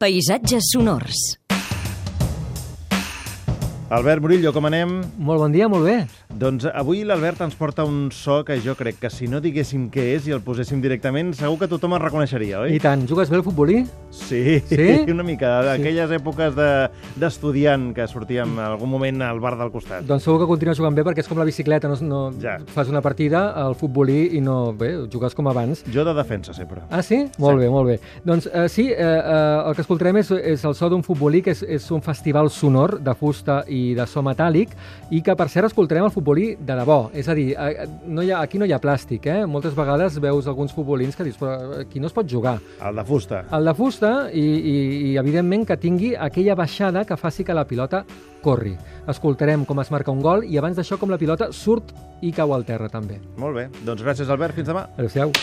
Paisatges sonors. Albert Murillo, com anem? Molt bon dia, molt bé. Doncs avui l'Albert ens porta un so que jo crec que si no diguéssim què és i el poséssim directament, segur que tothom el reconeixeria, oi? I tant, jugues bé al futbolí? Sí, Sí? una mica, d'aquelles sí. èpoques de- d'estudiant que sortíem en algun moment al bar del costat. Doncs segur que continues jugant bé perquè és com la bicicleta, no, no Ja. fas una partida al futbolí i no, bé, jugues com abans. Jo de defensa, sempre. Ah, sí? Molt Sí. bé, molt bé. Doncs eh, sí, eh, eh, el que escoltarem és, és el so d'un futbolí, que és, és un festival sonor de fusta i de so metàl·lic, i que, per cert, escoltarem el futbolí de debò. És a dir, no hi ha, aquí no hi ha plàstic, eh? Moltes vegades veus alguns futbolins que dius, però aquí no es pot jugar. El de fusta. El de fusta i, i, i, evidentment, que tingui aquella baixada que faci que la pilota corri. Escoltarem com es marca un gol i abans d'això com la pilota surt i cau al terra, també. Molt bé. Doncs gràcies, Albert. Fins demà. Adéu-siau.